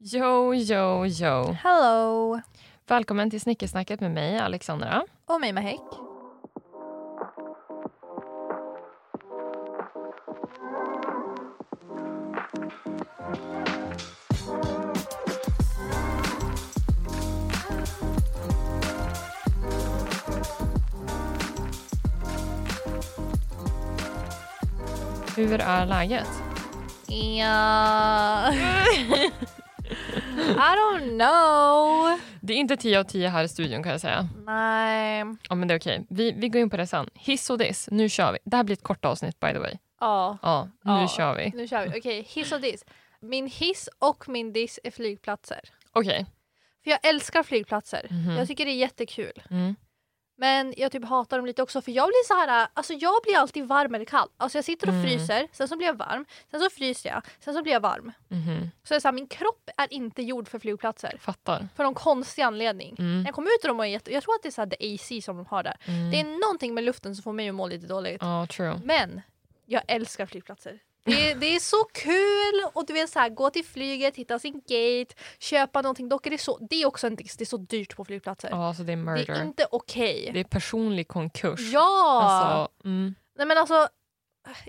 Yo, yo, yo. Hello! Välkommen till Snickersnacket med mig, Alexandra. Och mig Mahek. Hur är läget? Ja... I don't know. Det är inte 10 av 10 här i studion kan jag säga. Nej. Ja, men det är okej. Vi, vi går in på det sen. Hiss och diss. Nu kör vi. Det här blir ett kort avsnitt by the way. Ja, Ja, nu Ja. kör vi. nu kör vi. Okej, hiss och diss. Min hiss och min diss är flygplatser. Okej. För jag älskar flygplatser. Mhm. Jag tycker det är jättekul. Mm. Men jag typ hatar dem lite också för jag blir så här, alltså jag blir alltid varm eller kall. Alltså jag sitter och Mm. fryser, sen så blir jag varm, sen så fryser jag, sen så blir jag varm. Mhm. Så är så här, min kropp är inte gjord för flygplatser. Fattar. För någon konstig anledning. Mm. När jag kom ut och de var jätte... Jag tror att det är så här the AC som de har där. Mm. Det är någonting med luften som får mig att må lite dåligt. Ja, true. Men jag älskar flygplatser. Det är, det är så kul! Och du vet så här, gå till flyget, hitta sin gate, köpa någonting. Dock är det så, det är också en diss, det är så dyrt på flygplatser. Ja, så det är det murder. är inte okej. Det är personlig konkurs. Ja! Alltså, mm. Nej men alltså,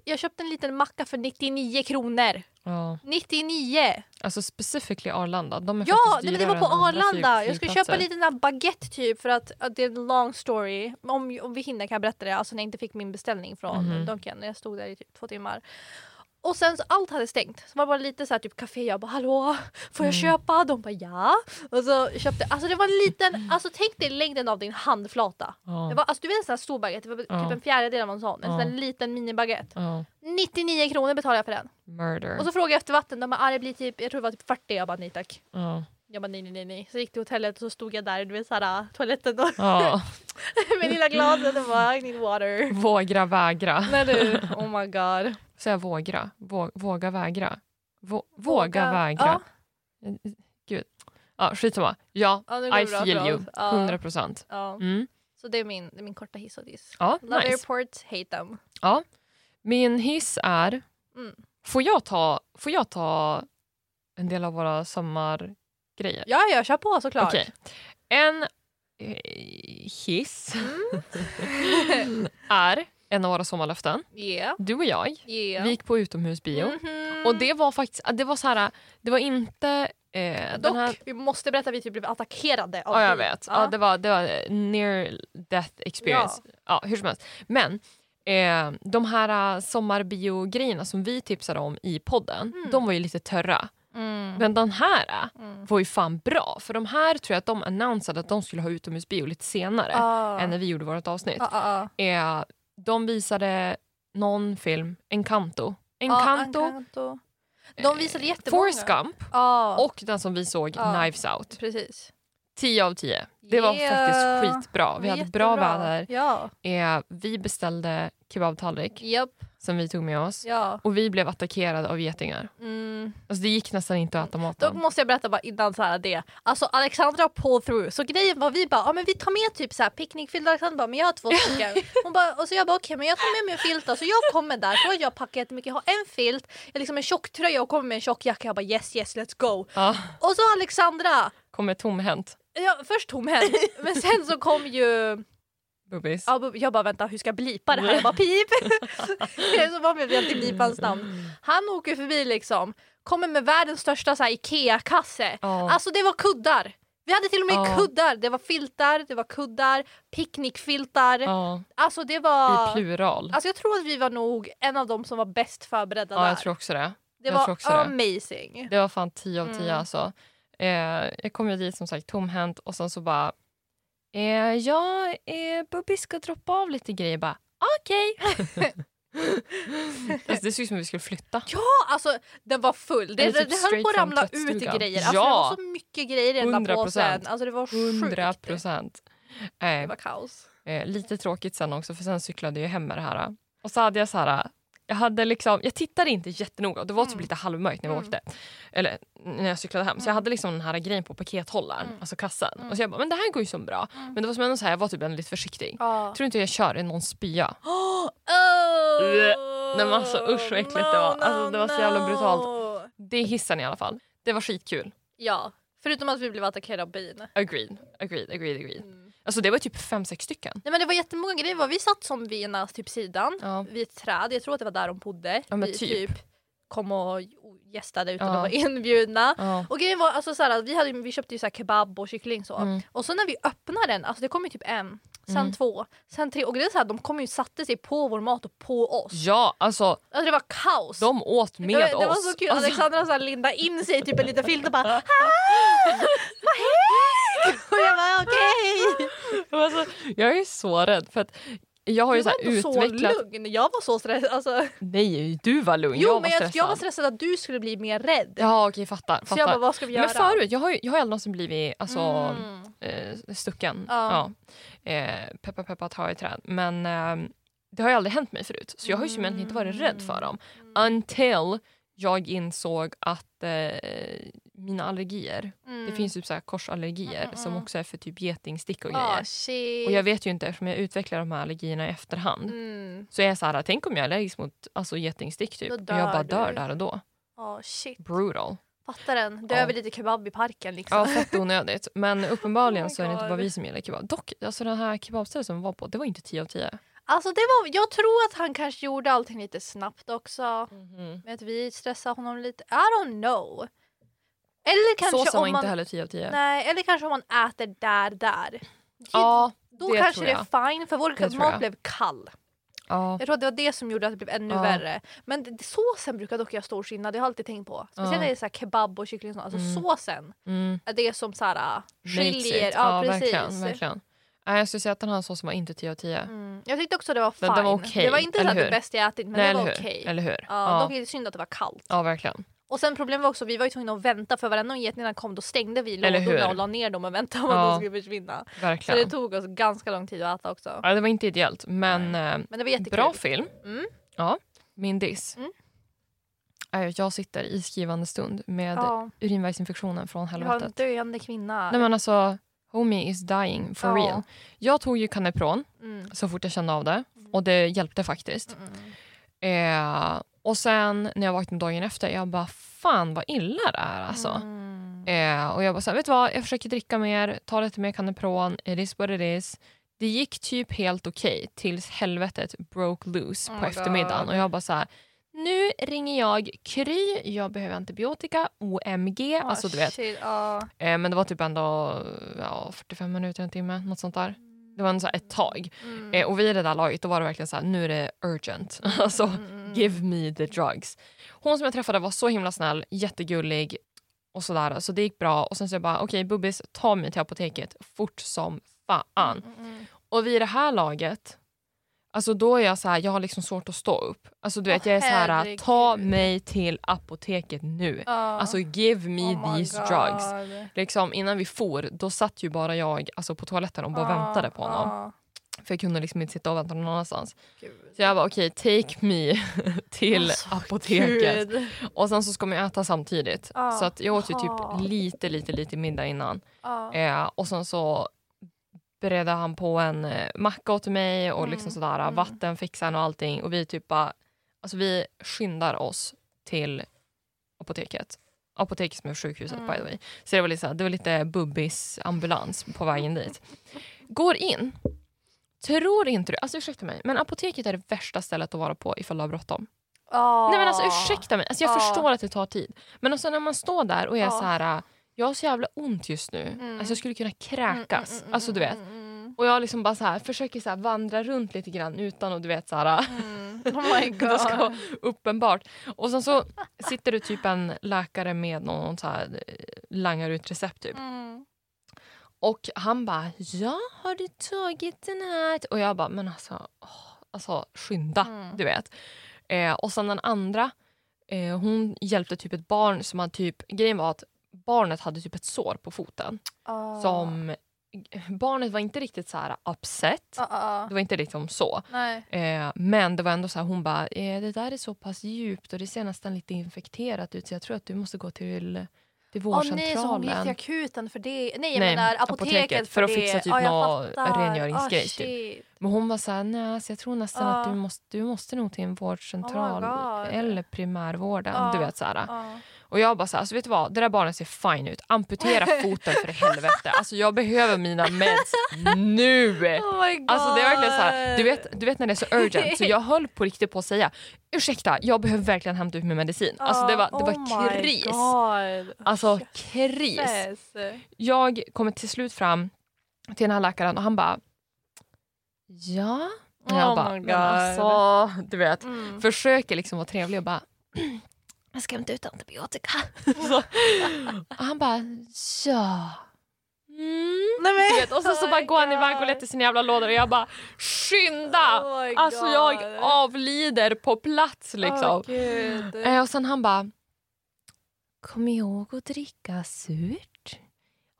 jag köpte en liten macka för 99 kronor. ja. 99! Alltså specifically Arlanda. De är Ja, nej, men det var på Arlanda. Jag skulle köpa lite sån här baguette typ för att, att det är en long story. Om, om vi hinner kan jag berätta det. Alltså när jag inte fick min beställning från Mhm. Donken. När jag stod där i typ två timmar. Och sen så allt hade stängt. Så var det bara lite så här typ café. Jag bara hallå, får jag Mm. köpa? De bara ja. Och så köpte Alltså det var en liten, alltså tänk dig längden av din handflata. Det var, alltså du vet en sån här stor baguette, det var typ en fjärdedel av en sån. En sån här liten minibaguette. Ja. 99 kronor betalade jag för den. Murder. Och så frågade jag efter vatten. De bara ah, det blir typ, jag tror det var typ 40. Jag bara nej tack. Ja. Jag bara nej nej nej nej. Så gick till hotellet och så stod jag där du vet såhär toaletten och Ja. med lilla glaset och bara I need water. Vågra vägra. Nej du, oh my god. Säga vågra. Vå, våga vägra. Vå, våga, vägra. Ja, Gud. Ja, skitsamma. Ja, ja I bra feel för you. oss. Ja, 100 procent. ja. Mm. Så det är min, det är min korta hiss och diss. Ja, Love nice. airports, hate them. Ja. Min hiss är... Mm. Får, jag ta, får jag ta en del av våra sommargrejer? Ja, jag kör på såklart. Okej. En eh, hiss är en av våra sommarlöften. Yeah, Du och jag, yeah. vi gick på utomhusbio. Mhm. Och det var faktiskt, det var så här, det var inte eh, Dock, här... vi måste berätta att vi typ blev attackerade av Ja, jag vet. Ja. det, var, det var near death experience. Ja. hur som helst. Men eh, de här uh, sommarbiogrejerna som vi tipsade om i podden, Mm. de var ju lite törra. Mm. Men den här uh, Mm. var ju fan bra. För de här tror jag att de annonsade att de skulle ha utomhusbio lite senare Ah. än när vi gjorde vårt avsnitt. Ah, ah, ah. Eh, de visade någon film, Encanto. Ja, Encanto, Encanto. De visade jättemånga. Forrest Gump Ja, och den som vi såg. Knives Out. precis. 10 av 10. Det var Yeah. faktiskt skitbra. Vi hade bra Jättebra. väder. Ja. Eh, vi beställde kebabtallrik Japp. Som vi tog med oss. Ja. Och vi blev attackerade av getingar. Mm. Alltså det gick nästan inte att äta maten. måste jag berätta bara innan så här det. Alltså Alexandra pull through. Så grejen var vi bara, ja men vi tar med typ så här picknickfilt. Alexandra bara, men jag har två stycken. Hon bara, och så jag bara okej men jag tar med mig en filt då. Så jag kommer där, så jag packar jättemycket. Jag har en filt, jag har liksom en tjocktröja och kommer med en tjock jacka. Jag bara yes yes let's go. Ja, Och så Alexandra, kommer tomhänt. ja, först tomhänt men sen så kom ju Bubbis. Ja, jag bara vänta hur ska jag blipa det här? Jag bara pip! så var vi alltid blipa hans namn. Han åker förbi liksom, kommer med världens största så här, IKEA-kasse. Ja. Alltså det var kuddar! Vi hade till och med Ja. kuddar, det var filtar, det var kuddar, picknickfiltar. Ja, Alltså det I var... plural. Alltså jag tror att vi var nog en av dem som var bäst förberedda Ja, där. jag tror också det. det jag var också det. amazing. Det var fan 10 av 10 Mm. alltså. Eh, jag kom ju dit som sagt tomhänt och sen så bara eh, ja, eh, Bubbi ska droppa av lite grejer. Bara okej. alltså, det såg ut som att vi skulle flytta. Ja, alltså den var full. Det, Eller det, typ det höll på att ramla ut i grejer. Alltså, Ja. Det var så mycket grejer i den där 100%. påsen. Alltså det var sjukt. 100 procent. Det Eh, var kaos. eh, lite tråkigt sen också för sen cyklade jag hem med det här. Och så hade jag så här jag, hade liksom, jag tittade inte jättenoga, det var typ Mm. lite halvmörkt när vi Mm. åkte. Eller när jag cyklade hem. Så jag hade liksom den här grejen på pakethållaren, Mm. alltså kassen. Mm. Och så jag bara, men det här går ju så bra. Mm. Men det var som ändå så här, jag var typ lite försiktig. Ja. Tror inte jag kör i någon spya. Oh! Nej, men alltså, usch, vad äckligt det var. Alltså, det var så jävla brutalt. Det är hissen i alla fall. Det var skitkul. Ja, förutom att vi blev attackerade av bin. Agreed, agreed, agreed, agreed. Mm. Alltså det var typ fem, sex stycken. Nej men det var jättemånga grejer. Vi satt som vid ena typ sidan Ja. vid ett träd. Jag tror att det var där de bodde. Ja, vi typ. kom och gästade utan Ja. att vara inbjudna. Ja. Och grejen var alltså såhär, vi, hade, vi köpte ju såhär kebab och kyckling så. Mm. Och så när vi öppnade den, alltså det kom ju typ en, sen Mm. två, sen tre. Och grejen är såhär, de kom ju och satte sig på vår mat och på oss. ja, alltså Alltså det var kaos. de åt med det, var, det var oss. så kul, Alltså, Alexandra så här lindade in sig i typ en liten filt och bara "Ah, Vad hej! Och jag bara okej. alltså, jag är så rädd för att jag har ju Du så var här ändå så utvecklat... lugn. Jag var så stressad. Alltså, Nej, du var lugn. jo jag var men jag, stressad. jag var stressad att du skulle bli mer rädd. Ja okej, fattar. så fattar. jag bara vad ska vi göra? Men förut, jag har ju jag har någonsin blivit alltså, Mm. eh, stucken. Ja. Ja. Eh, peppa peppa ta i träd. Men eh, det har ju aldrig hänt mig förut. Så jag har ju egentligen inte varit rädd för dem. Until jag insåg att eh, mina allergier, Mm. det finns typ så korsallergier Mm, mm, som mm. också är för typ getingstick och Ah, grejer. shit. Och jag vet ju inte eftersom jag utvecklar de här allergierna i efterhand. Mm. Så jag är så här, tänk om jag är allergisk mot alltså, getingstick typ. Och jag bara dör du. där och då. Ah, shit. Brutal. Fattar den. Ja. Döver lite kebab i parken liksom. Ja, fett onödigt. Men uppenbarligen Oh så är det inte bara vi som gillar kebab. Dock, alltså den här kebabstället som vi var på, det var inte 10 av 10. Alltså det var, jag tror att han kanske gjorde allting lite snabbt också. Mhm. Men att vi stressade honom lite. I don't know. Eller kanske Såsen var om man... inte heller 10 av 10. Nej, eller kanske om man äter där, där. Ja, Då det kanske tror det jag. är fine för vår Det mat blev kall. ja. Jag tror att det var det som gjorde att det blev ännu Ja. värre. Men det- såsen brukar dock göra stor skillnad, det har jag alltid tänkt på. Speciellt Ja. när det är så kebab och kyckling och sånt. Alltså Mm. såsen Mm. är det som så här, Makes skiljer. Ja, precis. verkligen. verkligen. Nej, jag skulle säga att den här såsen var inte 10 av 10. Mm. Jag tyckte också det var fine. Den- den var okej, det var inte så det bästa jag ätit men Nej, det var okej. Eller hur? Ja, Ja, Dock är det synd att det var kallt. ja verkligen. Och sen problemet var också vi var ju tvungna att vänta för varenda gång getingarna kom då stängde vi lådorna och la ner dem och väntade på Ja. att de skulle försvinna. Så verkligen. det tog oss ganska lång tid att äta också. Ja, det var inte ideellt, men eh, Men det var jättekul. bra film. Mm. Ja, min diss. Mm. Jag sitter i skrivande stund med Ja, urinvägsinfektionen från vi har en helvetet. döende kvinna. Nej men alltså, homie is dying for Ja. real. Jag tog ju Canepron Mm. så fort jag kände av det och det hjälpte faktiskt. Mm. Eh, och sen när jag vaknade dagen efter, jag bara fan vad illa det är alltså. Mm. Eh, och jag bara så här, vet du vad, jag försöker dricka mer, ta lite mer Canepron, it is what it is. Det gick typ helt okej tills helvetet broke loose Oh på eftermiddagen God. och jag bara så här. Nu ringer jag Kry, jag behöver antibiotika, OMG, Ah, alltså du vet. shit, ja. Eh, men det var typ ändå ja, 45 minuter, en timme, något sånt där. Det var ändå så ett tag. Mm. Eh, och vid det där laget då var det verkligen så här, nu är det urgent. alltså, Mm. Give me the drugs. Hon som jag träffade var så himla snäll, jättegullig och sådär. Så det gick bra. Och sen så jag bara, okej Bubbis, ta mig till apoteket fort som fan. Mm, mm. Och vid det här laget, alltså då är jag så här, jag har liksom svårt att stå upp. Alltså du vet, Åh, jag är så här, ta mig till apoteket nu. Ja. Alltså give me Oh these God. drugs. Liksom, innan vi for, då satt ju bara jag alltså, på toaletten och bara väntade på honom. För jag kunde liksom inte sitta och vänta någon annanstans. Gud. Så jag bara okej, take me till Alltså, apoteket. Gud. Och sen så ska man ju äta samtidigt. Ja. Så att jag åt ju typ lite, lite, lite middag innan. Ja. Eh, och sen så beredde han på en eh, macka åt mig och Mm, liksom sådär, mm. vatten fixade han och allting. Och vi typ bara, alltså vi skyndar oss till apoteket. Apoteket som är sjukhuset Mm. by the way. Så det var lite, så här- det var lite bubbis ambulans på vägen dit. Går in. Tror inte du, alltså ursäkta mig, men apoteket är det värsta stället att vara på ifall du har bråttom. Ja. Nej men alltså ursäkta mig, alltså, jag Ja. förstår att det tar tid. Men alltså när man står där och är Ja. så här, äh, jag har så jävla ont just nu. Mm. Alltså jag skulle kunna Mm, kräkas. mm, mm, alltså du vet. mm, mm, Och jag liksom bara så här, försöker så här vandra runt lite grann utan att du vet så här, mm. Oh my det ska god. vara uppenbart. Och sen så sitter det typ en läkare med någon så här eh, langar ut recept typ. Mm. Och han bara, ja har du tagit den här? Och jag bara, men alltså, åh, alltså skynda, Mm. du vet. Eh, och sen den andra, eh, hon hjälpte typ ett barn som hade typ, grejen var att barnet hade typ ett sår på foten. Ah. Som, barnet var inte riktigt så här upset, ah, ah. det var inte liksom så. Eh, men det var ändå så här, hon bara, eh, det där är så pass djupt och det ser nästan lite infekterat ut så jag tror att du måste gå till, till Åh nej, så hon gick vårdcentralen. till akuten för det. Nej jag Nej, menar apoteket, apoteket, för att det. fixa typ Ja, jag nå fattar. rengöringsgrej, Ah, typ. Men hon var så här, nej alltså jag tror nästan att Ja. du måste, du måste nog till en vårdcentral Oh eller primärvården. Du vet så här. Ja. Och jag bara så här, alltså vet du vad, det där barnet ser fine ut. Amputera foten för helvete. Alltså jag behöver mina meds nu. Oh my God. Alltså det är verkligen så här, du vet, du vet när det är så urgent så jag höll på riktigt på att säga ursäkta jag behöver verkligen hämta ut min medicin. Alltså det var, det var oh kris. God. Alltså kris. Yes. Jag kommer till slut fram till den här läkaren och han bara ja. Och jag Oh bara, my men God. alltså du vet Mm. försöker liksom vara trevlig och bara jag ska hämta ut antibiotika. så, och han bara ja. Mm. Nej, men, vet, och så, så bara går han iväg och letar sina jävla lådor och jag bara skynda! Oh alltså jag God. avlider på plats liksom. Eh, och sen han bara Kom ihåg att dricka surt.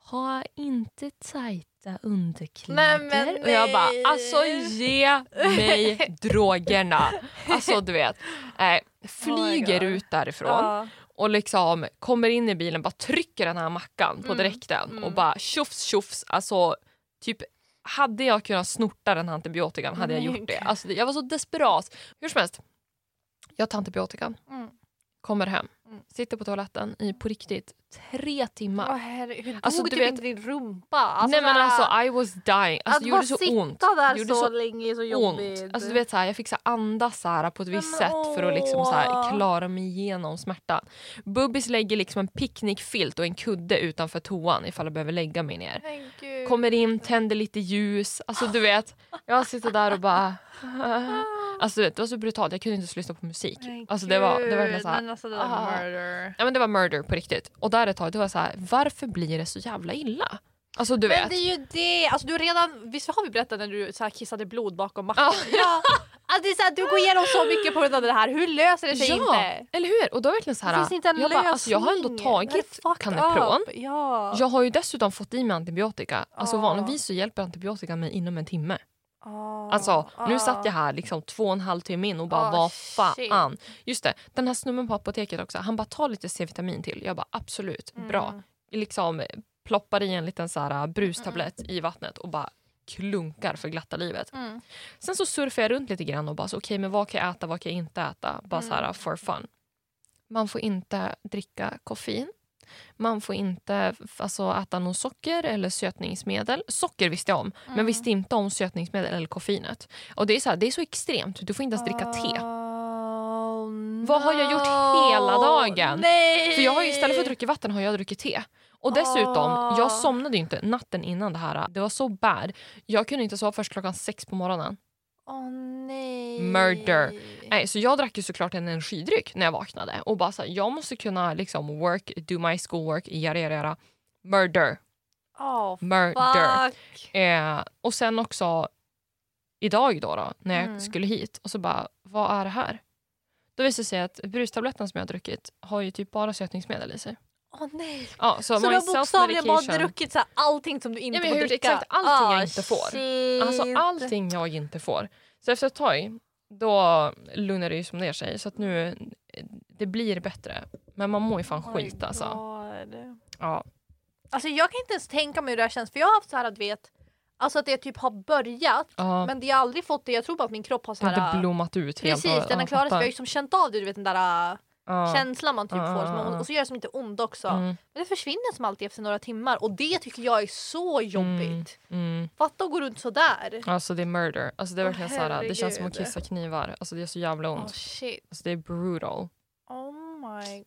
Ha inte tajta underkläder. Nej, men och jag bara nej. alltså ge mig drogerna. Alltså du vet. Eh, flyger God. ut därifrån Ja. och liksom kommer in i bilen, bara trycker den här mackan på Mm, direkten mm. och bara tjofs tjofs. Alltså typ hade jag kunnat snorta den här antibiotikan hade jag gjort det. Alltså, jag var så desperat. Hur som helst, jag tar antibiotikan, Mm. kommer hem. Sitter på toaletten i på riktigt tre timmar. Åh, herregud. Hur Alltså, dog du typ vet- inte din rumpa? Alltså, Nej men alltså I was dying. Alltså, att det bara så sitta ont. där gjorde så, så länge är så ont. jobbigt. Alltså, du vet, så här, jag fick så här, andas så här, på ett visst men sätt för att liksom, så här, klara mig igenom smärtan. Bubbis lägger liksom en picknickfilt och en kudde utanför toan ifall jag behöver lägga mig ner. Kommer in, tänder lite ljus. Alltså du vet, jag sitter där och bara... Alltså det var så brutalt, jag kunde inte ens lyssna på musik. Men Alltså det var, det var verkligen så här, Men alltså det var ah. murder. ja, men det var murder på riktigt. Och där ett tag, det var så här, varför blir det så jävla illa? Alltså du Men vet. det är ju det, alltså du har redan, visst har vi berättat när du så här kissade blod bakom mackan? Ja. ja. Alltså det är så här, du går igenom så mycket på grund av det här, hur löser det sig Ja, inte? eller hur? Och då är det verkligen så Det här, finns inte en jag, lösning. bara, alltså, jag har ändå Det tagit up. Ja. Jag har ju dessutom fått i mig antibiotika. Alltså Ah. vanligtvis så hjälper antibiotika mig inom en timme. Ah. Alltså nu Ah. satt jag här liksom två och en halv timme in och bara Ah, vad fan. Just det, den här snubben på apoteket också, han bara ta lite C-vitamin till. Jag bara absolut, bra. Mm. Liksom ploppar i en liten så här brustablett i vattnet och bara klunkar för glatta livet. Mm. Sen så surfar jag runt lite grann och bara okej men vad kan jag äta, vad kan jag inte äta? Bara så här Mm. for fun. Man får inte dricka koffein. Man får inte alltså, äta någon socker eller sötningsmedel. Socker visste jag om, men Mm. visste inte om sötningsmedel eller koffeinet. Och det är, så här, det är så extremt, du får inte ens dricka te. Oh, Vad har jag gjort no. hela dagen? Nej. För jag har istället för att dricka vatten har jag druckit te. Och dessutom, Ah. jag somnade ju inte natten innan det här. Det var så bad. Jag kunde inte sova först klockan sex på morgonen. Åh nej. Murder. Nej, så jag drack ju såklart en energidryck när jag vaknade. Och bara så här, jag måste kunna liksom work, do my schoolwork, yada yada. Murder. Oh, Murder. Eh, och sen också idag då, då när jag Mm. skulle hit och så bara, vad är det här? Då visade det sig att brustabletten som jag har druckit har ju typ bara sötningsmedel i sig. Åh nej. Ja, så Så du har bokstavligen bara druckit så här allting som du inte Ja, men jag får dricka? exakt allting jag Ah, inte får. Shit. Alltså allting jag inte får. Så efter ett tag, då lugnar det ju som ner sig. Så att nu, det blir bättre. Men man mår ju fan Oh skit alltså. God. Ja. Alltså jag kan inte ens tänka mig hur det här känns för jag har haft så här att vet Alltså att det typ har börjat Ja. men det har aldrig fått det. Jag tror bara att min kropp har så Det har här. inte blommat ut helt. Precis, den har klarat sig. Jag har ju som känt av det, du vet den där Ja. känslan man typ Ja, får. och så gör det som inte ont också. Mm, Men det försvinner som alltid efter några timmar och det tycker jag är så jobbigt. mm. Fatta att gå runt sådär. Alltså det är murder. Alltså det är verkligen så här, det känns som att kissa knivar. Alltså det är så jävla Oh ont. shit. Alltså det är brutal. Oh my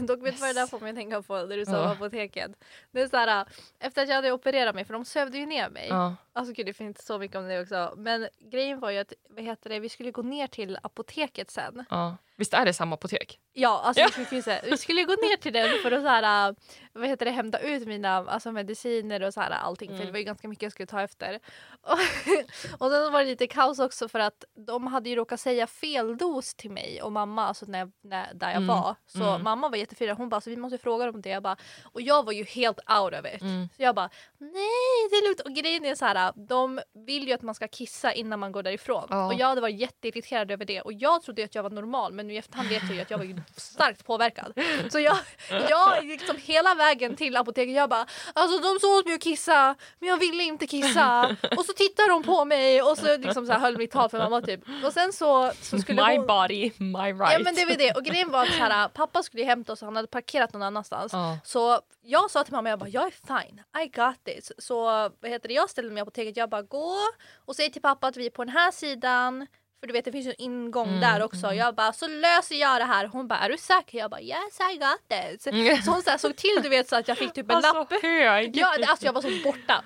Dock vet du vad det där Yes. får mig att tänka på när du sa Ja. apoteket. Det är så här, efter att jag hade opererat mig, för de sövde ju ner mig. Ja. Alltså gud det finns så mycket om det också. Men grejen var ju att vad heter det, vi skulle gå ner till apoteket sen. Ja. Visst är det samma apotek? Ja, alltså Ja. det. Vi skulle gå ner till den för att så här, äh, vad heter det, hämta ut mina alltså, mediciner och så här, allting. För Mm. det var ju ganska mycket jag skulle ta efter. Och, och sen var det lite kaos också för att de hade ju råkat säga fel dos till mig och mamma alltså när, när, där jag Mm. var. Så Mm. mamma var jättefin. Hon bara så vi måste fråga dem det. Jag bara, och jag var ju helt out of it. Mm. Så jag bara nej det är lugnt. Och grejen är så här, de vill ju att man ska kissa innan man går därifrån. Ja. Och jag hade varit jätteirriterad över det. Och jag trodde att jag var normal men men i efterhand vet jag ju att jag var ju starkt påverkad. Så jag, jag liksom hela vägen till apoteket, jag bara alltså de såg mig att kissa men jag ville inte kissa. Och så tittade de på mig och så liksom så här höll mitt tal för mamma typ. Och sen så, så skulle My hon... body, my right. Ja men det var det och grejen var att så här, pappa skulle hämta oss och han hade parkerat någon annanstans. Ja. Så jag sa till mamma, jag bara jag är fine, I got this. Så vad heter det, jag ställde mig på apoteket, jag bara gå och säg till pappa att vi är på den här sidan. För du vet det finns ju en ingång Mm, där också. Jag bara så löser jag det här. Hon bara är du säker? Jag bara yes I got. Mm. Så hon så här, såg till du vet så att jag fick typ en Alltså lapp. hög. Ja, det- alltså jag var så borta.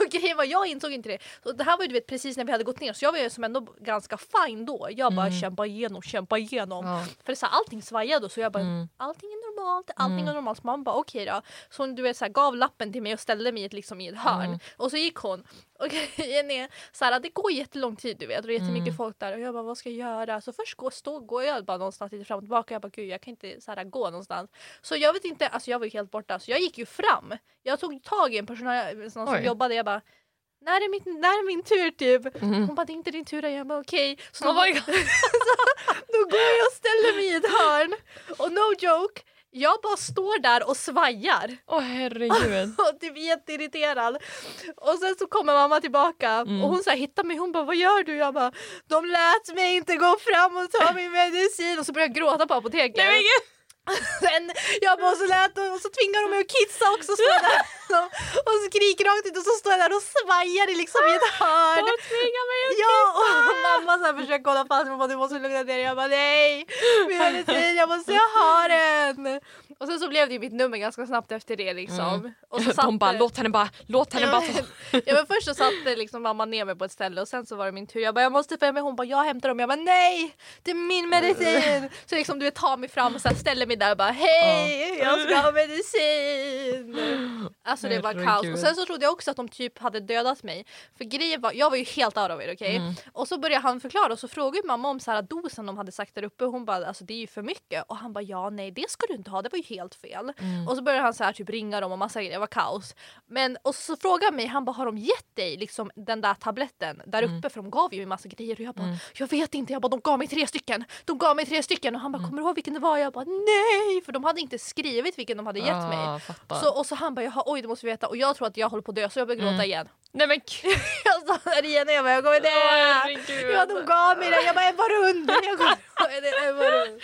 Och grejen var, jag insåg inte det. Så det här var ju du vet, precis när vi hade gått ner så jag var ju som ändå ganska fine då. Jag bara kämpa igenom, kämpa igenom. Mm. Ja. För så här, allting svajade så jag bara Mm. allting är normalt, allting är normalt. Så man bara okej då. Så hon du vet, så här, gav lappen till mig och ställde mig liksom, i ett hörn. Mm. Och så gick hon. Och grejen är så här, det går jättelång tid du vet och det är jättemycket Mm. folk där och jag bara vad ska jag göra? Så först går, stå, går jag bara någonstans lite fram och tillbaka jag bara gud jag kan inte så här, gå någonstans. Så jag vet inte, alltså jag var ju helt borta så jag gick ju fram. Jag tog tag i en person någon som Oj. jobbade jag bara när är, min, när är min tur typ? Mm. Hon bara det är inte din tur. Jag bara okej. Så Oh då, God. då går jag och ställer mig i ett hörn och no joke jag bara står där och svajar Åh herregud. och typ jätteirriterad. Och sen så kommer mamma tillbaka Mm. och hon så här, hittar mig. Hon bara vad gör du? Jag bara de lät mig inte gå fram och ta min medicin och så börjar jag gråta på apoteket. Nej. Sen, jag bara, och så, lät, och så tvingar de mig att kissa också så där, och, och skriker rakt ut och så står jag där och svajar i liksom i ett hörn. De tvingar mig att Ja, och mamma så här försöker hålla fast mig och bara du måste lugna ner dig. Jag bara nej, medicin, jag måste jag ha den. Och sen så blev det ju mitt nummer ganska snabbt efter det liksom. Och så Mm. De bara låt henne bara, låt henne bara ta. Ja men först så satte liksom mamma ner mig på ett ställe och sen så var det min tur. Jag bara jag måste följa med. Hon bara jag hämtar dem. Jag bara nej det är min medicin. Så liksom du vet tar mig fram och så här ställer mig där bara hej jag ska ha medicin. Alltså det var kaos. Och sen så trodde jag också att de typ hade dödat mig. För grejen var, jag var ju helt out of it okej. Mm. Och så började han förklara och så frågade mamma om så här dosen de hade sagt där uppe. Hon bara alltså det är ju för mycket. Och han bara ja nej det ska du inte ha det var ju helt fel. Mm. Och så började han så här typ ringa dem och massa grejer, det var kaos. Men och så frågade han mig, han bara har de gett dig liksom den där tabletten där Mm. uppe för de gav ju en massa grejer och jag bara jag vet inte, jag bara de gav mig tre stycken. De gav mig tre stycken och han Mm. bara kommer du ihåg vilken det var? Jag bara nej för de hade inte skrivit vilken de hade gett mig. Ah, fattar. Så, och så han bara jaha oj det måste vi veta och jag tror att jag håller på att dö så jag började gråta Mm. igen. Nej men. Jag sa där igen och jag bara jag kommer dö. Ja de gav mig den, jag bara. Jag kommer Ebba Rund.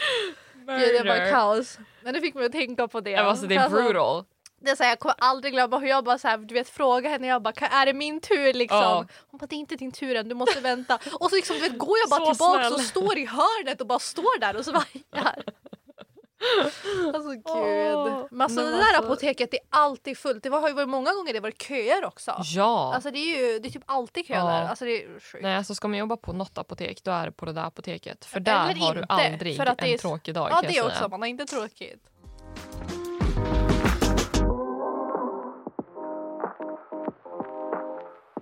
Gud, det var kaos. Men det fick mig att tänka på det. Alltså det är Alltså, brutal. det är så här, jag kommer aldrig glömma hur jag bara så här, du vet, frågade henne, jag bara "Ka- är det min tur liksom? Ja. Hon bara det är inte din tur än, du måste vänta. Och så liksom, du vet, går jag bara Så tillbaka snäll. och står i hörnet och bara står där och svajar. Alltså gud. Men alltså men det där alltså- apoteket det är alltid fullt. Det var- har ju varit många gånger det varit köer också. Ja. Alltså det är ju det är typ alltid kö Ja. där. Alltså det är sjukt. Nej, alltså ska man jobba på något apotek då är det på det där apoteket. För Eller där har du inte, aldrig för att det en är- tråkig dag Ja kan det jag också, säga. man har inte tråkigt.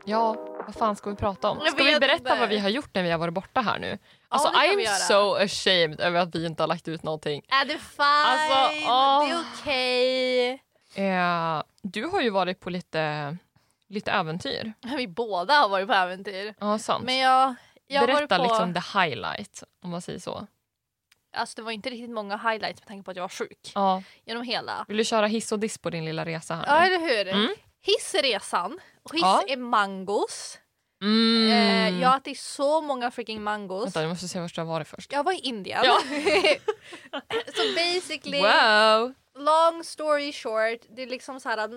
Ja, vad fan ska vi prata om? Ska vi berätta vad vi har gjort när vi har varit borta här nu? Alltså det kan I vi am göra. so ashamed över att vi inte har lagt ut någonting. Är det fine? Alltså, åh. Det är okej. Eh, du har ju varit på lite, lite äventyr. Vi båda har varit på äventyr. Ja, sant. Men jag, jag Berätta på... liksom the highlight, om man säger så. Alltså det var inte riktigt många highlights med tanke på att jag var sjuk. Ja. Genom hela. Vill du köra hiss och diss på din lilla resa här Ja nu? eller hur? Mm. Hiss är resan. Och hiss Ja. är mangos. Mm. Eh, jag har ätit så många freaking mangos. Vänta, jag måste se vart du har varit först. Jag var i Indien. Ja. så basically, Wow! Long story short. Det är liksom så här, att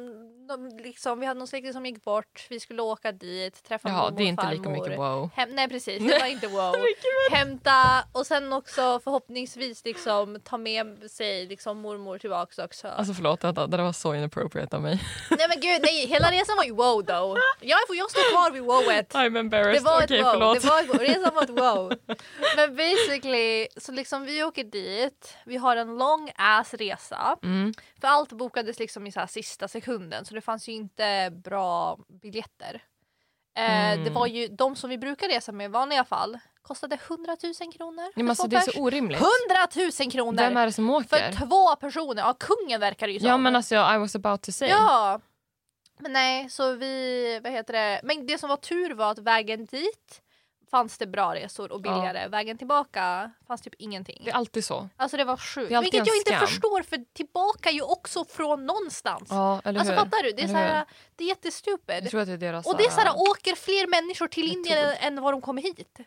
de, liksom, vi hade någon släkting som gick bort. Vi skulle åka dit, träffa Jaha, mormor det är inte lika farmor. mycket wow. Hem, nej precis, det var inte wow. Hämta och sen också förhoppningsvis liksom ta med sig liksom mormor tillbaks också. Alltså förlåt, det där var så inappropriate av mig. nej men gud, nej, hela resan var ju wow though. Jag, jag står kvar vid wowet. I'm Det embarrassed. var Okej, wow. förlåt. Det var. Resan var ett wow. Men basically, så liksom vi åker dit. Vi har en lång ass resa. Mm. För allt bokades liksom i så sista sekunden så det fanns ju inte bra biljetter. Eh, Mm. Det var ju de som vi brukar resa med i vanliga fall kostade 100 000 kronor. Men alltså, det är så orimligt. 100 000 kronor! Vem är det som åker? För två personer. Ja, kungen verkar det ju som. Ja men alltså I was about to say. Ja. Men nej, så vi, vad heter det, men det som var tur var att vägen dit fanns det bra resor och billigare. Vägen tillbaka fanns typ ingenting. Det är alltid så. Alltså det var sjukt. Det Vilket jag inte förstår för tillbaka är ju också från någonstans. Ja, eller alltså hur? fattar du? Det är, Eller så här, hur? det är jättestupid. Jag tror att det är deras... Och det är så här, äh, åker fler människor till Indien än vad de kommer hit?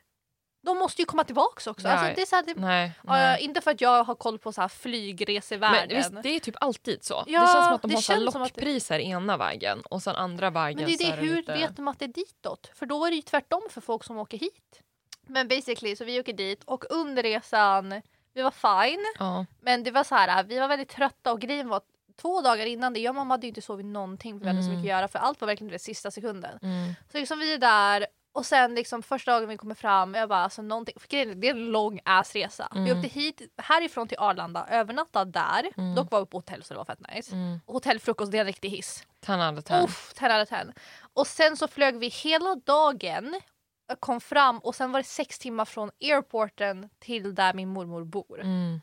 De måste ju komma tillbaks också. Alltså, det är så här, det, Nej, nej. inte för att jag har koll på så här Men flygresevärlden. visst, det är typ alltid så. Ja, det känns som att de har så att det- lockpriser ena vägen och sen andra vägen Men det är så det, är det hur lite... vet de att det är ditåt? För då är det ju tvärtom för folk som åker hit. Men basically, så vi åker dit och under resan, vi var fine. Ja. Men det var så här, vi var väldigt trötta och grejen var två dagar innan det, jag och mamma hade ju inte sovit någonting för vi hade så Mm. mycket att göra för allt var verkligen det sista sekunden. Mm. Så liksom vi är där och sen liksom första dagen vi kommer fram, jag bara alltså någonting, för grejen det är en lång assresa. Vi Mm. åkte hit, härifrån till Arlanda, övernattade där, Mm. dock var vi på hotell så det var fett nice. Mm. Hotellfrukost, det är en riktig hiss. 10 out of 10. Uff, 10 out of 10. Och sen så flög vi hela dagen, kom fram och sen var det sex timmar från airporten till där min mormor bor. Mm.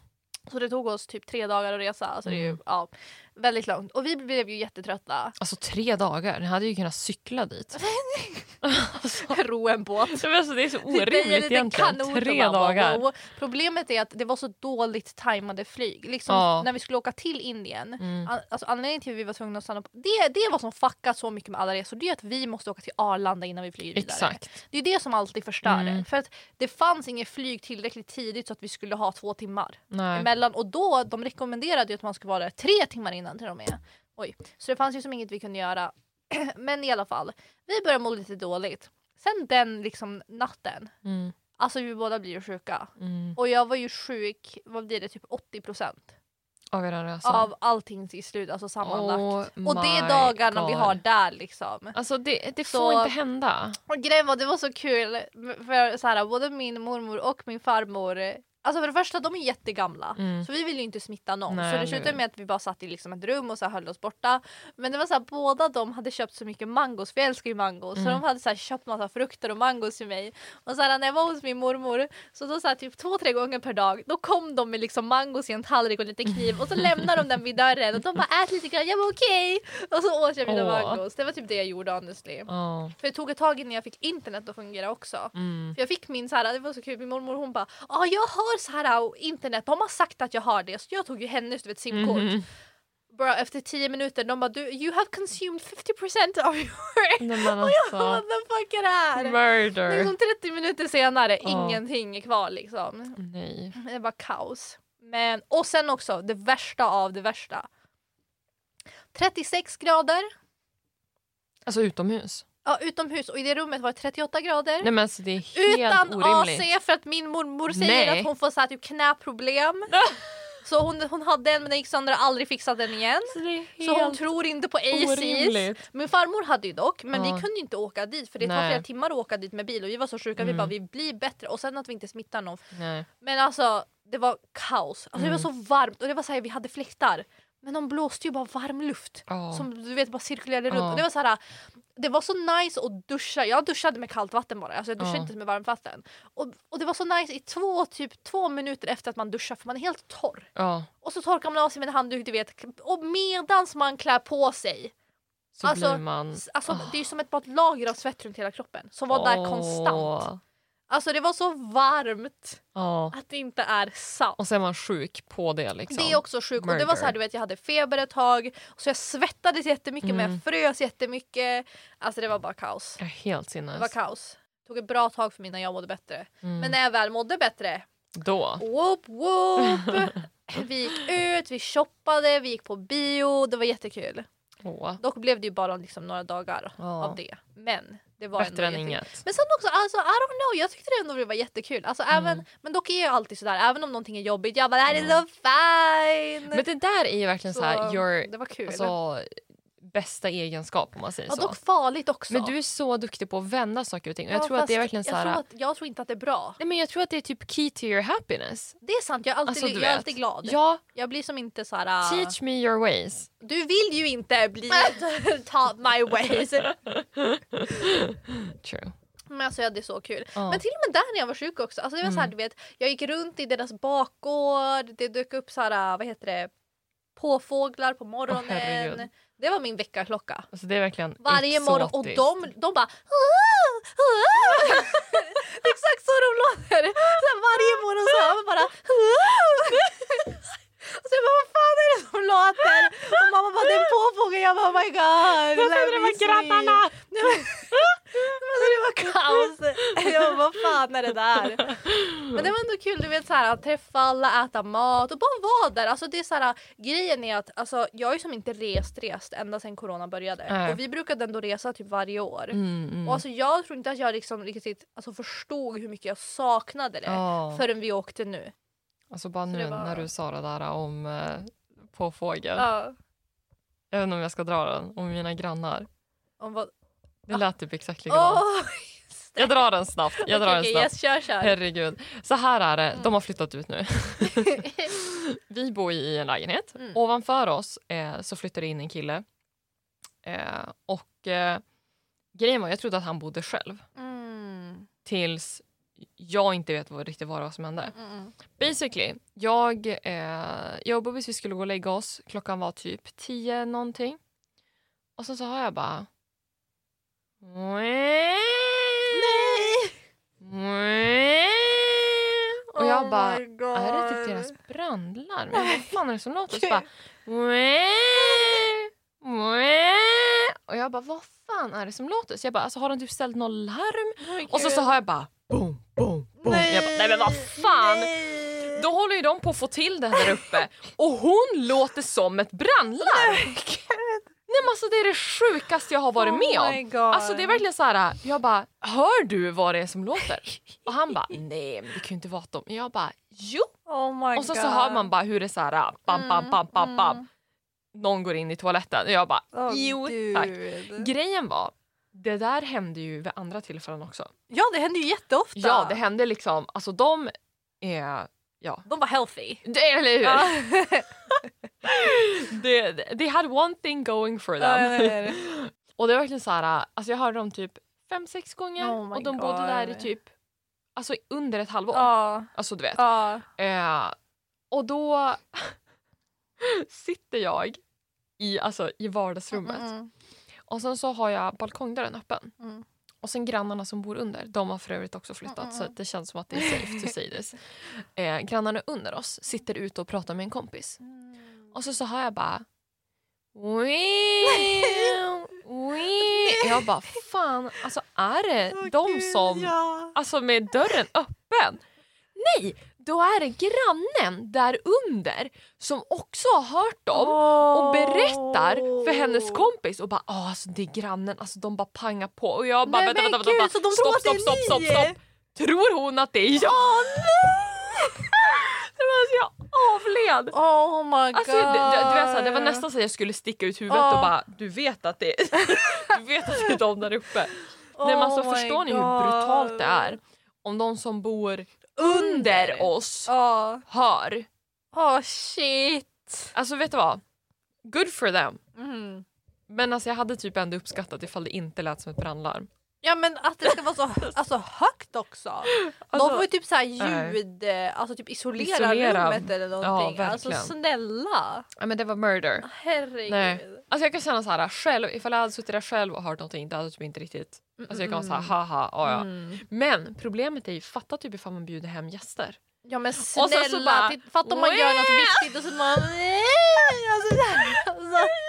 Så det tog oss typ tre dagar att resa. Alltså det är ju Mm. ja, väldigt långt. Och vi blev ju jättetrötta. Alltså tre dagar, ni hade ju kunnat cykla dit. Ro en båt. Men alltså, det är så Det är orimligt egentligen. Tre bara, dagar. wow. Problemet är att det var så dåligt tajmade flyg. Liksom Ja. När vi skulle åka till Indien. Mm. Alltså anledningen till att vi var tvungna att stanna på det, det är vad som fuckar så mycket med alla resor. Det är att vi måste åka till Arlanda innan vi flyger vidare. Exakt. Det är det som alltid förstör det. Mm. För att det fanns inget flyg tillräckligt tidigt så att vi skulle ha två timmar Nej. Emellan. Och då, de rekommenderade ju att man skulle vara där tre timmar innan till och med. Oj. Så det fanns ju som inget vi kunde göra. Men i alla fall, vi började må lite dåligt. Sen den liksom natten, Mm. alltså vi båda blir ju sjuka. Mm. Och jag var ju sjuk, vad blir det, typ 80% Av er resa. av allting till slut, alltså sammanlagt. Oh och det är dagarna vi God. har där liksom. Alltså det, det Så- får inte hända. Och grejen var det var så kul för så här, både min mormor och min farmor Alltså för det första de är jättegamla Mm. så vi vill ju inte smitta någon. Nej, så det slutade med att vi bara satt i liksom ett rum och så höll oss borta. Men det var så här, båda de hade köpt så mycket mangos för jag älskar ju mangos. Så Mm. de hade så här, köpt massa frukter och mangos till mig. Och så här, när jag var hos min mormor så då så här, typ två tre gånger per dag då kom de med liksom mangos i en tallrik och lite kniv och så lämnade de den vid dörren och de bara ät lite grann, jag var okej. Och så åt jag mina Åh. mangos. Det var typ det jag gjorde honestly. Ja. För det tog ett tag innan jag fick internet att fungera också. Mm. För jag fick min så här, det var så kul, min mormor hon bara ja jag har så här internet, de har sagt att jag har det så jag tog ju hennes du vet simkort. Mhm. Bara efter 10 minuter de bara du, you have consumed 50% of your... Nej, Och jag bara alltså. what the fuck är det här? Murder. Liksom 30 minuter senare, Ja. ingenting är kvar liksom. Nej. Det var kaos. Men, och sen också det värsta av det värsta. 36 grader Alltså utomhus. Ja, utomhus och i det rummet var det 38 grader. Nej men alltså det är helt Utan orimligt. AC för att min mormor säger Nej. att hon får så här, typ knäproblem. så hon, hon hade en men den gick sönder och aldrig fixat den igen. Så Så hon tror inte på ACs. Min farmor hade ju dock men vi Ja. kunde ju inte åka dit för det tar Nej. flera timmar att åka dit med bil och vi var så sjuka vi Mm. bara vi blir bättre och sen att vi inte smittar någon. Nej. Men alltså det var kaos. Alltså, Det var så Mm. varmt och det var så här, vi hade fläktar. Men de blåste ju bara varm luft. Ja. Som du vet bara cirkulerade runt. Ja. Och det var så här, det var så nice att duscha. Jag duschade med kallt vatten bara. Alltså jag duschade Ja. inte med varmt vatten. Och, och det var så nice i två, typ, två minuter efter att man duschar för man är helt torr. Ja. Och så torkar man av sig med en handduk du vet. Och medans man klär på sig. Så Alltså, blir man... Alltså Åh. det är som ett bara ett lager av svett runt hela kroppen. Som var där Åh. konstant. Alltså det var så varmt Ja. att det inte är sant. Och så är man sjuk på det liksom. Det är också sjukt. Och det var så här, du vet, jag hade feber ett tag, så jag svettades jättemycket men Mm. jag frös jättemycket. Alltså det var bara kaos. Är helt Det var sinnes. kaos. Det tog ett bra tag för mig innan jag mådde bättre. Mm. Men när jag väl mådde bättre, Då. whoop whoop! vi gick ut, vi shoppade, vi gick på bio, det var jättekul. Åh. Dock blev det ju bara liksom några dagar Ja. av det. Men det var Bättre än inget. Men sen också, alltså, I don't know, jag tyckte det ändå var jättekul. Alltså, Mm. även, men dock är jag alltid sådär, även om någonting är jobbigt, jag bara det här är så fine! Men det där är ju verkligen så, här, your det var kul. alltså, bästa egenskap om man säger ja, så. dock farligt också. Men du är så duktig på att vända saker och ting. Och jag Ja, tror att det är fast verkligen så jag, här... tror att, jag tror inte att det är bra. Nej, men jag tror att det är typ key to your happiness. Det är sant, jag är alltid, Alltså, jag är alltid glad. Ja, Jag blir som inte såhär... teach me your ways. Du vill ju inte bli taught my ways. True. Men alltså jag hade så kul. Ja. Men till och med där när jag var sjuk också. Alltså det var så här, Mm. du vet, jag gick runt i deras bakgård, det dök upp så här, vad heter det, påfåglar på morgonen. herregud. Det var min väckarklocka. Alltså det är verkligen Varje morgon och exotiskt. de, de bara "Ah!" Det är exakt så de låter. Så varje morgon så hör man bara och så jag bara, vad fan är det som låter? Och mamma bara, det är en påfågel. Jag bara, oh my god. Jag trodde det var grannarna! Nej, men, alltså, det var kaos. Jag bara, vad fan är det där? Men det var ändå kul du vet, så här, att träffa alla, äta mat och bara vara där. Alltså, det är så här, grejen är att alltså, jag har ju som inte rest rest ända sedan corona började. Nej. Och vi brukade ändå resa typ varje år. Mm, mm. Och alltså, jag tror inte att jag liksom riktigt alltså, förstod hur mycket jag saknade det Ja. förrän vi åkte nu. Alltså bara nu var- när du sa det där om eh, på fågel. Ja. Jag vet inte om jag ska dra den om mina grannar. Om vad... Det lät typ exakt likadant. Åh! Jag drar den snabbt. Jag drar Okej, den snabbt. yes, kör kör. Herregud. Så här är det. Mm. De har flyttat ut nu. Vi bor i en lägenhet. Mm. Ovanför oss eh, så flyttar det in en kille. Eh, och eh, grejen var, jag trodde att han bodde själv. Mm. Tills jag inte vet vad, riktigt vad det var som hände. Mm. Basically, jag, eh, jag och Bubbis vi skulle gå och lägga oss. Klockan var typ tio någonting. Och så, så har jag bara... Nej! Och jag Oh bara, är det typ deras brandlarm? Vad fan är det som låter? Så Gud. bara... Och jag bara, vad fan är det som låter? Så jag bara, alltså, har de typ ställt något larm? Oh Och så, så har jag bara, boom, boom, boom. Jag bara, nej men vad fan! Nej. Då håller ju de på att få till det där uppe och hon låter som ett brandlarm. Nej men alltså det är det sjukaste jag har varit Oh med om. God. Alltså det är verkligen så här. jag bara, hör du vad det är som låter? Och han bara, nej men det kan ju inte vara dem. Jag bara, jo. Oh my Och så, God. så hör man bara hur det är så här, bam, bam, bam, bam, bam. Mm. Någon går in i toaletten och jag bara, Åh, jo Gud. tack. Grejen var, det där hände ju vid andra tillfällen också. Ja det händer ju jätteofta. Ja det hände liksom, alltså de är, ja. De var healthy. Det, eller hur? Ja. det, they had one thing going for Ja, them. och det var verkligen så här, alltså jag hörde dem typ fem, sex gånger Oh och de bodde där i God. typ alltså under ett halvår. Ja. Alltså du vet. Ja. Eh, och då sitter jag i, alltså, i vardagsrummet Mm, och sen så har jag balkongdörren öppen. mm. Och sen grannarna som bor under, de har för övrigt också flyttat Mm, så mm. att det känns som att det är safe to say this. Eh, grannarna under oss sitter ute och pratar med en kompis. Och så, så hör jag bara... Jag bara, fan, alltså är det de som... Alltså med dörren öppen? Nej, då är det grannen där under som också har hört dem och berättar för hennes kompis och bara ah, alltså det är grannen, alltså de bara pangar på och jag bara Nej, vänta, vänta, gud, vänta, tror stopp, stopp, stopp, stopp, stopp. Tror hon att det är jag? det var så jag avled. Oh my god. Alltså, det, det, det, var så här, det var nästan så att jag skulle sticka ut huvudet Ja. och bara du vet att det är, du vet att det är de där uppe. Nej, men alltså, Oh förstår ni hur God. brutalt det är om de som bor under oss Ja. hör? Oh shit. Alltså vet du vad? Good for them. Mm. Men alltså, jag hade typ ändå uppskattat ifall det inte lät som ett brandlarm. Ja men att det ska vara så alltså, högt också. Alltså, de får ju typ såhär nej. ljud, eh, alltså typ isolera, Isolera. rummet eller någonting. Ja, alltså snälla. Ja, men det var murder. Herregud. Nej. Alltså jag kan känna så här själv, ifall jag hade suttit där själv och hört någonting, det hade typ inte riktigt... Alltså jag kan vara så här, haha, ja, ja. Mm. Men problemet är ju, fatta typ ifall man bjuder hem gäster. Ja men så snälla, bara, titt- fatta om man gör något viktigt och så man... Alltså, alltså,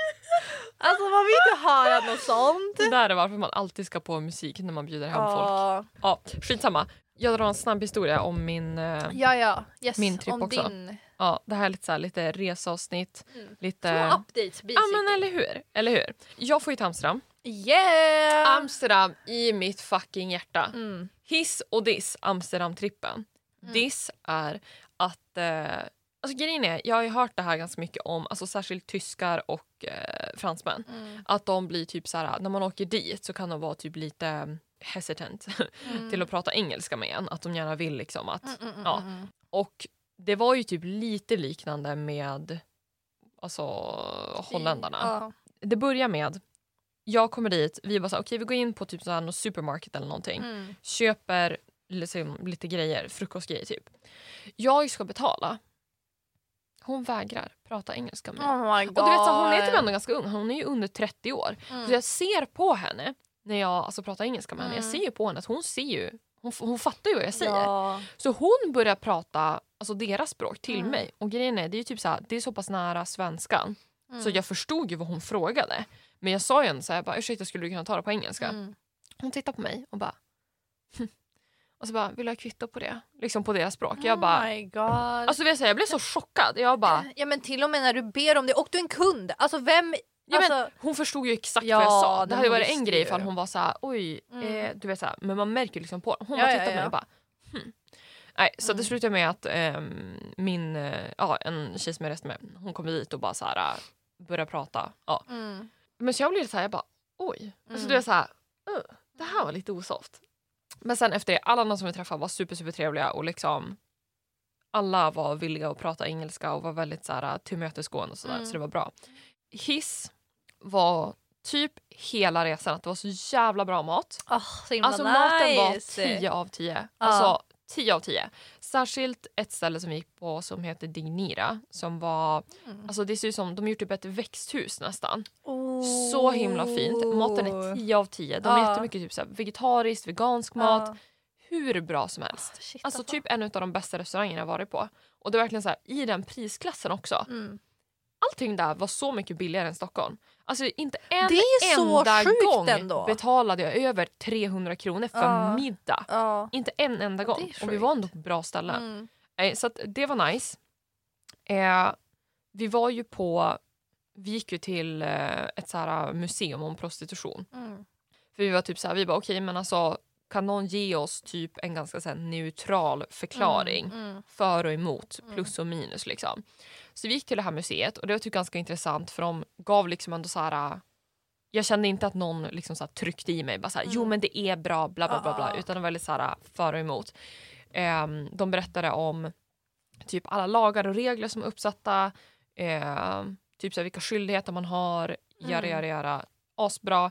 alltså man vill inte höra något sånt. Det där är varför man alltid ska på musik när man bjuder hem folk. Ja, skitsamma. Jag drar en snabb historia om min... eh, ja. ja. Yes, Min tripp om också. din... ja, det här är lite, så här, lite reseavsnitt. Mm. Lite... Små updates Ja men basically. eller hur, eller hur. Jag får ju till Amsterdam. Yeah! Amsterdam i mitt fucking hjärta. Mm. Hiss och diss Amsterdam-trippen. Mm. Diss är att... Eh, alltså grejen är, jag har ju hört det här ganska mycket om, alltså särskilt tyskar och eh, fransmän. Mm. Att de blir typ så här, när man åker dit så kan de vara typ lite hesitant Mm. till att prata engelska med en. Att de gärna vill liksom att... Mm, mm, mm, ja. mm. Och det var ju typ lite liknande med alltså holländarna. Ja. Det börjar med, jag kommer dit, vi bara så här, okej vi går in på typ så här någon supermarket eller någonting. Köper liksom, lite grejer, frukostgrejer typ. Jag ska betala. Hon vägrar prata engelska med mig. Oh my god. Och du vet så, hon är typ ändå ganska ung, hon är ju under 30 år. Mm. Så jag ser på henne när jag alltså, pratar engelska med henne. Jag Mm. ser ju på henne att hon ser ju, hon, hon fattar ju vad jag säger. Ja. Så hon börjar prata alltså, deras språk till Mm. mig. Och grejen är, det är ju typ så, här, det är så pass nära svenskan. Mm. Så jag förstod ju vad hon frågade. Men jag sa ju ändå så här, bara, ursäkta skulle du kunna ta det på engelska? Mm. Hon tittar på mig och bara "Hm." Och så bara, vill du ha kvitto på det? Liksom på deras språk. Jag bara, Oh my god. alltså jag, jag blev så chockad. Jag bara, ja men till och med när du ber om det och du är en kund. Alltså vem... ja, men, alltså, hon förstod ju exakt Ja, vad jag sa. Det hade varit en grej ifall hon var så här, oj, Mm. eh, du vet så här, men man märker liksom på Hon Ja, bara tittade på mig och bara, hm. Nej, så Mm. det slutade med att ehm, min, eh, ja, en tjej som jag reste med, hon kom dit och bara så här, äh, började prata. Ja. mm. Men så jag blev så här, jag bara oj. Alltså Mm. du är så här, "Ugh, det här var lite osoft. Men sen efter det, alla andra som vi träffade var super super trevliga och liksom alla var villiga att prata engelska och var väldigt så här tillmötesgående och sådär Mm. så det var bra. Hiss var typ hela resan att det var så jävla bra mat. Ah, så Alltså nice. maten var 10 av 10. Ja. Alltså 10 av 10. Särskilt ett ställe som vi gick på som heter Dignira som var, Mm. alltså det ser ut som, de gjort typ ett växthus nästan. Oh. Så himla fint. Maten är 10 av 10. De har Ja. jättemycket typ så här, vegetariskt, vegansk mat. Ja. Hur bra som helst. Ah, shit, Alltså typ en av de bästa restaurangerna jag varit på. Och det är verkligen så här, i den prisklassen också. Mm. Allting där var så mycket billigare än Stockholm. Alltså inte en Det är så enda gång ändå. betalade jag över 300 kronor för Ja. middag. Ja. Inte en enda gång. Och vi var ändå på bra ställen. Mm. Nej, så det var nice. Eh, vi var ju på... Vi gick ju till eh, ett så här museum om prostitution. Mm. För vi var typ så här, vi bara okej men alltså kan någon ge oss typ en ganska så neutral förklaring Mm. Mm. för och emot, Mm. plus och minus liksom. Så vi gick till det här museet och det var typ ganska intressant för de gav liksom ändå så här jag kände inte att någon liksom så tryckte i mig bara så här, jo Mm. men det är bra bla bla bla, bla Ah. utan det var väldigt så här för och emot. Ehm, de berättade om typ alla lagar och regler som är uppsatta, ehm, typ så här, vilka skyldigheter man har, Mm. jara jara, asbra.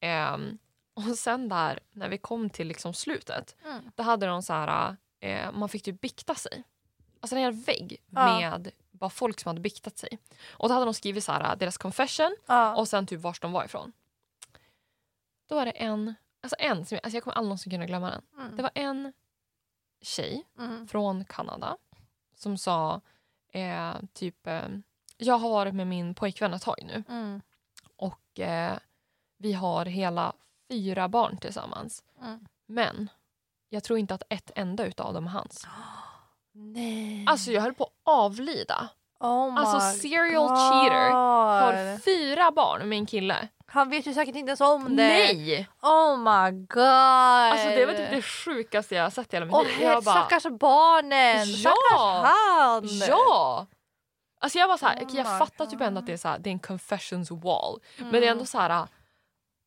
Ehm, och sen där när vi kom till liksom slutet Mm. då hade de så här, eh, man fick typ bikta sig. Alltså en hel vägg med bara folk som hade biktat sig. Och då hade de skrivit så här, deras confession Ja. och sen typ vars de var ifrån. Då var det en, alltså en som alltså jag kommer aldrig någonsin kunna glömma den. Mm. Det var en tjej Mm. från Kanada som sa eh, typ eh, jag har varit med min pojkvän ett tag nu Mm. och eh, vi har hela fyra barn tillsammans. Mm. Men jag tror inte att ett enda utav dem är hans. Nej. Alltså jag höll på att avlida. oh Alltså serial cheater har God. fyra barn med en kille. Han vet ju säkert inte ens om det. Nej! Oh my god. Alltså det var typ det sjukaste jag sett i hela mitt liv. herre, Jag bara, stackars barnen. Ja. Stackars han. ja! Alltså jag var så här, Oh jag fattar typ ändå att God. det är, så här, det är en confessions wall. Mm. Men det är ändå så här...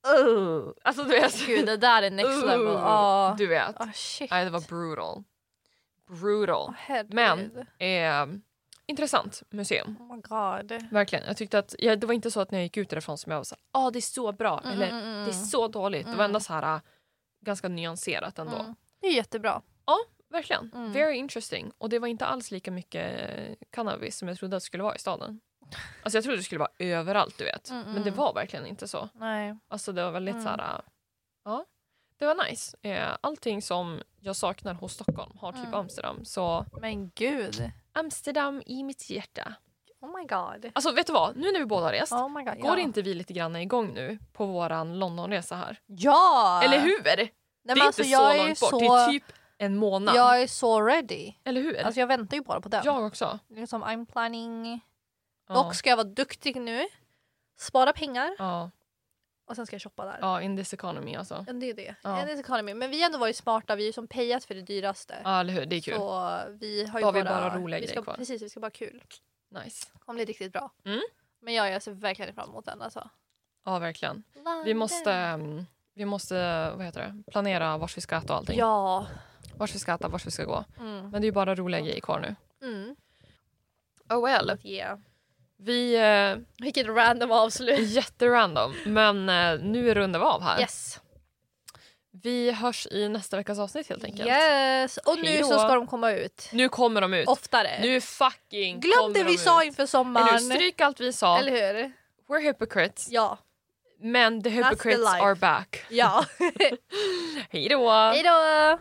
Uh, alltså du vet. Gud det där är next uh, level. Ja. Du vet. Oh, shit. Nej, det var brutal. Brutal. Herregud. Men- Eh, intressant museum. Oh my god. Verkligen. Jag tyckte att, ja, det var inte så att när jag gick ut därifrån som jag var så ah, det är så bra Mm, eller mm, mm, det är så dåligt. Det var Mm. ändå så här äh, ganska nyanserat ändå. Mm. Det är jättebra. Verkligen. Mm. Very interesting. Och det var inte alls lika mycket eh, cannabis som jag trodde att det skulle vara i staden. Alltså jag trodde det skulle vara överallt du vet. Men det var verkligen inte så. Nej. Alltså det var väldigt Mm. så här, äh, ja. Det var nice. Eh, allting som jag saknar hos Stockholm har typ Mm. Amsterdam. Så Men gud. Amsterdam i mitt hjärta. Oh my god. Alltså vet du vad? Nu när vi båda har rest. Oh god. Går ja. inte vi lite grann igång nu på våran Londonresa här? Ja! Eller hur? Nej, det är alltså, inte jag så är långt bort. Så... Det är typ en månad. Jag är så ready. Eller hur? Alltså jag väntar ju bara på den. jag också. Liksom I'm planning. Ja. Dock ska jag vara duktig nu. Spara pengar Ja. Och sen ska jag shoppa där. ja, in this economy alltså. Ja, Det är det. Ja. Ja. Det är economy. Men vi har ändå varit smarta. Vi har ju som payat för det dyraste. Ja, eller hur? Det är kul. Så vi har ju har vi bara, bara roliga vi ska, grejer kvar. Precis, vi ska bara ha kul. Nice. Det kommer bli riktigt bra. Mm. Men jag, jag ser verkligen fram emot den alltså. Ja, verkligen. Vi måste, mm, vi måste vad heter det? planera vart vi ska äta och allting. Ja. Vart vi ska äta, vart vi ska gå. Mm. Men det är ju bara roliga grejer kvar nu. Mm. Oh well. Yeah. Vi... Eh, Vilket random avslut. jätterandom. Men eh, nu rundar vi av här. Yes. Vi hörs i nästa veckas avsnitt helt enkelt. Yes. Och nu Hejdå. så ska de komma ut. Nu kommer de ut. Oftare. Nu fucking Glöm kommer det de vi sa ut. inför Eller hur? sommaren. Stryk allt vi sa. Eller hur? We're hypocrites. Ja. Men the the hypocrites life. are back. Ja. Hej då! Hej då!